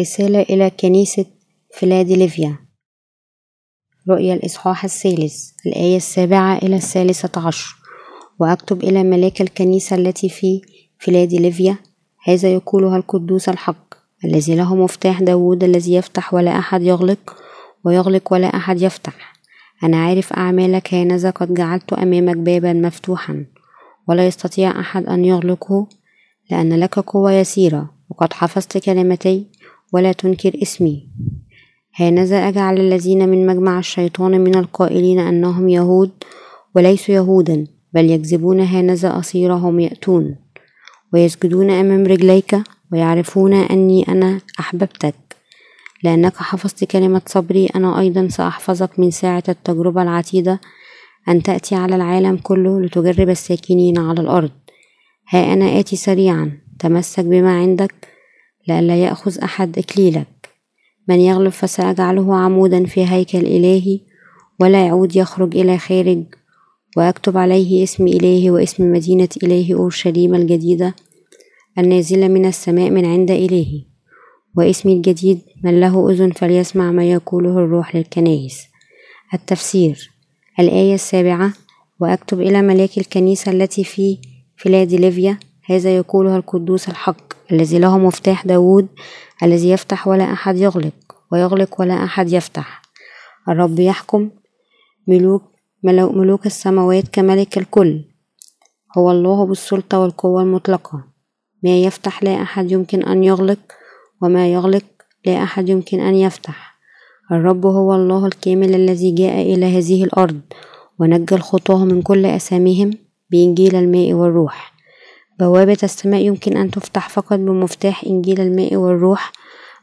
رسالة إلى كنيسة فيلادلفيا رؤيا الإصحاح الثالث الآية السابعة إلى الثالثة عشر. وأكتب إلى ملاك الكنيسة التي في فيلادلفيا هذا يقولها القدوس الحق الذي له مفتاح داود الذي يفتح ولا أحد يغلق ويغلق ولا أحد يفتح. أنا عارف أعمالك هانذا قد جعلت أمامك بابا مفتوحا ولا يستطيع أحد أن يغلقه لأن لك قوة يسيرة وقد حفظت كلمتي ولا تنكر اسمي. هانذا أجعل الذين من مجمع الشيطان من القائلين أنهم يهود وليسوا يهودا بل يكذبون هانذا أصيرهم يأتون ويسجدون أمام رجليك ويعرفون أني أنا أحببتك. لأنك حفظت كلمة صبري أنا أيضا سأحفظك من ساعة التجربة العتيدة أن تأتي على العالم كله لتجرب الساكنين على الأرض. ها أنا آتي سريعا تمسك بما عندك لئلا يأخذ أحد إكليلك. من يغلب فسأجعله عمودا في هيكل إلهي ولا يعود يخرج إلى خارج وأكتب عليه اسم إلهي واسم مدينة إلهي أورشليم الجديدة النازلة من السماء من عند إلهي واسمي الجديد من له أذن فليسمع ما يقوله الروح للكنائس. التفسير الآية السابعة وأكتب إلى ملاك الكنيسة التي في فيلادلفيا هذا يقولها القدوس الحق. الذي له مفتاح داود الذي يفتح ولا أحد يغلق ويغلق ولا أحد يفتح. الرب يحكم ملوك ملوك السماوات كملك الكل. هو الله بالسلطة والقوة المطلقة. ما يفتح لا أحد يمكن أن يغلق وما يغلق لا أحد يمكن أن يفتح. الرب هو الله الكامل الذي جاء إلى هذه الأرض ونجى الخطاه من كل أساميهم بإنجيل الماء والروح. بوابة السماء يمكن أن تفتح فقط بمفتاح إنجيل الماء والروح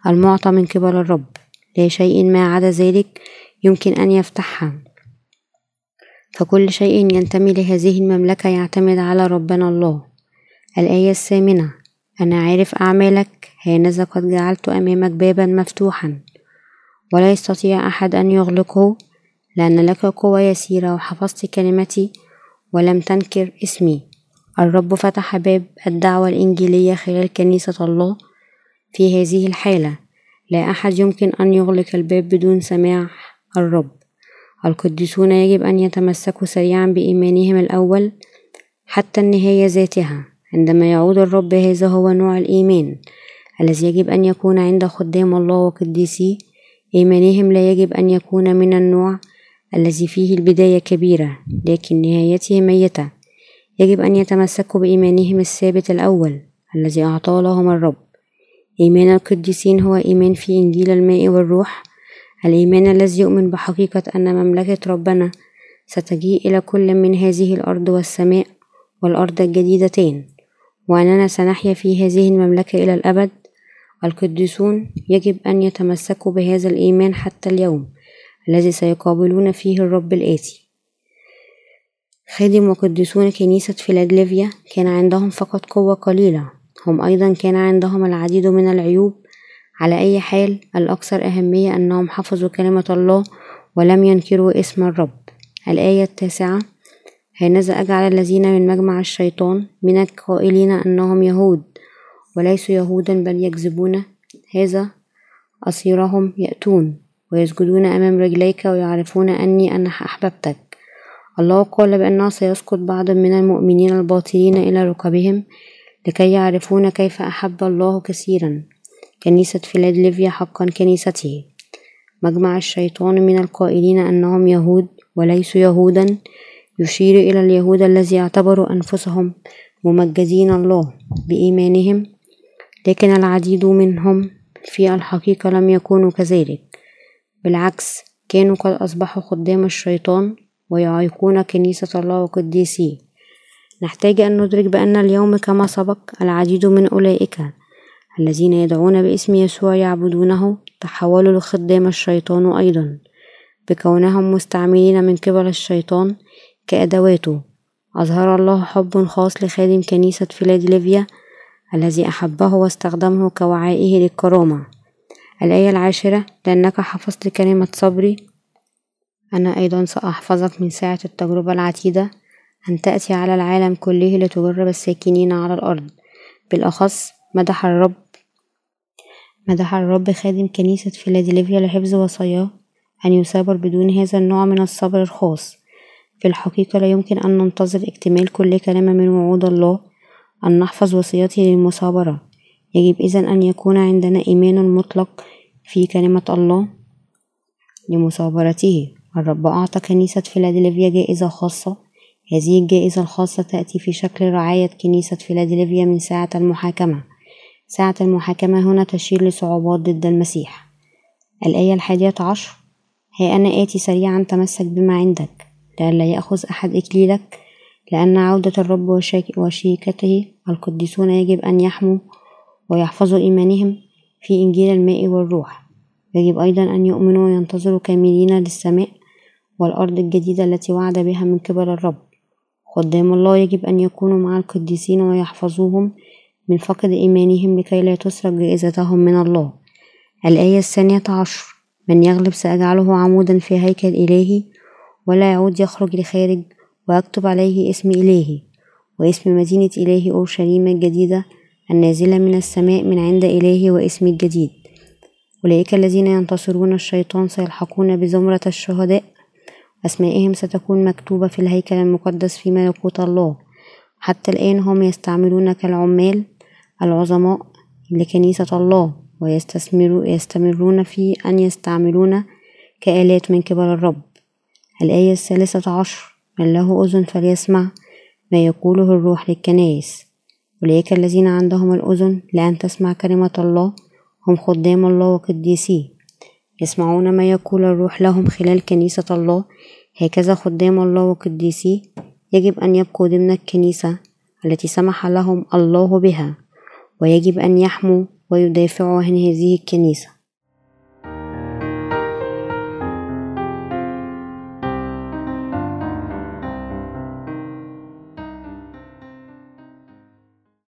المعطى من قبل الرب. لا شيء ما عدا ذلك يمكن أن يفتحها. فكل شيء ينتمي لهذه المملكة يعتمد على ربنا الله. الآية الثامنة أنا عارف أعمالك هانذا قد جعلت أمامك بابا مفتوحا. ولا يستطيع أحد أن يغلقه لأن لك قوة يسيرة وحفظت كلمتي ولم تنكر اسمي. الرب فتح باب الدعوة الإنجيلية خلال كنيسة الله في هذه الحالة. لا أحد يمكن أن يغلق الباب بدون سماع الرب. القديسون يجب أن يتمسكوا سريعا بإيمانهم الأول حتى النهاية ذاتها. عندما يعود الرب هذا هو نوع الإيمان الذي يجب أن يكون عند خدام الله وقديسيه إيمانهم لا يجب أن يكون من النوع الذي فيه البداية كبيرة لكن نهايته ميتة. يجب أن يتمسكوا بإيمانهم الثابت الأول الذي أعطاه لهم الرب. إيمان القديسين هو إيمان في إنجيل الماء والروح. الإيمان الذي يؤمن بحقيقة أن مملكة ربنا ستجيء إلى كل من هذه الأرض والسماء والأرض الجديدتين وأننا سنحيا في هذه المملكة إلى الأبد. القديسون يجب أن يتمسكوا بهذا الإيمان حتى اليوم الذي سيقابلون فيه الرب الآتي. خادم وقديسون كنيسة فيلادلفيا كان عندهم فقط قوة قليلة. هم أيضا كان عندهم العديد من العيوب. على أي حال الأكثر أهمية أنهم حفظوا كلمة الله ولم ينكروا اسم الرب. الآية التاسعة هانذا أجعل الذين من مجمع الشيطان؟ من القائلين أنهم يهود وليسوا يهودا بل يكذبون. هذا أصيرهم يأتون ويسجدون أمام رجليك ويعرفون أني أنا أحببتك. الله قال بأنه سيسقط بعض من المؤمنين الباطلين إلى ركبهم لكي يعرفون كيف أحب الله كثيرا كنيسة فيلادلفيا حقا كنيسته. مجمع الشيطان من القائلين أنهم يهود وليسوا يهودا يشير إلى اليهود الذي اعتبروا أنفسهم ممجدين الله بإيمانهم لكن العديد منهم في الحقيقة لم يكونوا كذلك. بالعكس كانوا قد أصبحوا خدام الشيطان ويعيقون كنيسة الله وقديسيه نحتاج أن ندرك بأن اليوم كما سبق العديد من أولئك الذين يدعون باسم يسوع يعبدونه تحولوا لخدام الشيطان أيضا بكونهم مستعملين من قبل الشيطان كأدواته. أظهر الله حب خاص لخادم كنيسة فيلادلفيا الذي أحبه واستخدمه كوعائه للكرامة. الآية العاشرة لأنك حفظت كلمة صبري أنا أيضا سأحفظك من ساعة التجربة العتيدة أن تأتي على العالم كله لتجرب الساكنين على الأرض. بالأخص مدح الرب مدح الرب خادم كنيسة فيلادلفيا لحفظ وصاياه أن يثابر بدون هذا النوع من الصبر الخاص. في الحقيقة لا يمكن أن ننتظر اكتمال كل كلمة من وعود الله أن نحفظ وصيته للمثابرة يجب إذن أن يكون عندنا إيمان مطلق في كلمة الله لمثابرته الرب أعطى كنيسة فيلادلفيا جائزة خاصة. هذه الجائزة الخاصة تأتي في شكل رعاية كنيسة فيلادلفيا من ساعة المحاكمة. ساعة المحاكمة هنا تشير لصعوبات ضد المسيح. الآية الحادية عشر ها أنا آتي سريعا تمسك بما عندك لئلا يأخذ أحد إكليلك لأن عودة الرب وشيكته القديسون يجب أن يحموا ويحفظوا إيمانهم في إنجيل الماء والروح. يجب أيضا أن يؤمنوا وينتظروا كاملين للسماء والأرض الجديدة التي وعد بها من قبل الرب. خدام الله يجب أن يكونوا مع القديسين ويحفظوهم من فقد إيمانهم لكي لا تسرق جائزتهم من الله. الآية الثانية عشر. من يغلب سأجعله عمودا في هيكل إلهي ولا يعود يخرج لخارج وأكتب عليه اسم إلهي واسم مدينة إلهي أورشليم الجديدة النازلة من السماء من عند إلهي واسم الجديد. أولئك الذين ينتصرون الشيطان سيلحقون بزمرة الشهداء أسمائهم ستكون مكتوبة في الهيكل المقدس في ملكوت الله. حتى الآن هم يستعملون كالعمال العظماء لكنيسة الله ويستمرون في أن يستعملون كآلات من قبل الرب. الآية الثالثة عشر من له أذن فليسمع ما يقوله الروح للكنائس. أولئك الذين عندهم الأذن لأن تسمع كلمة الله هم خدام الله وقديسيه. يسمعون ما يقول الروح لهم خلال كنيسة الله. هكذا خدام الله وقديسيه يجب أن يبقوا ضمن الكنيسة التي سمح لهم الله بها ويجب أن يحموا ويدافعوا عن هذه الكنيسة.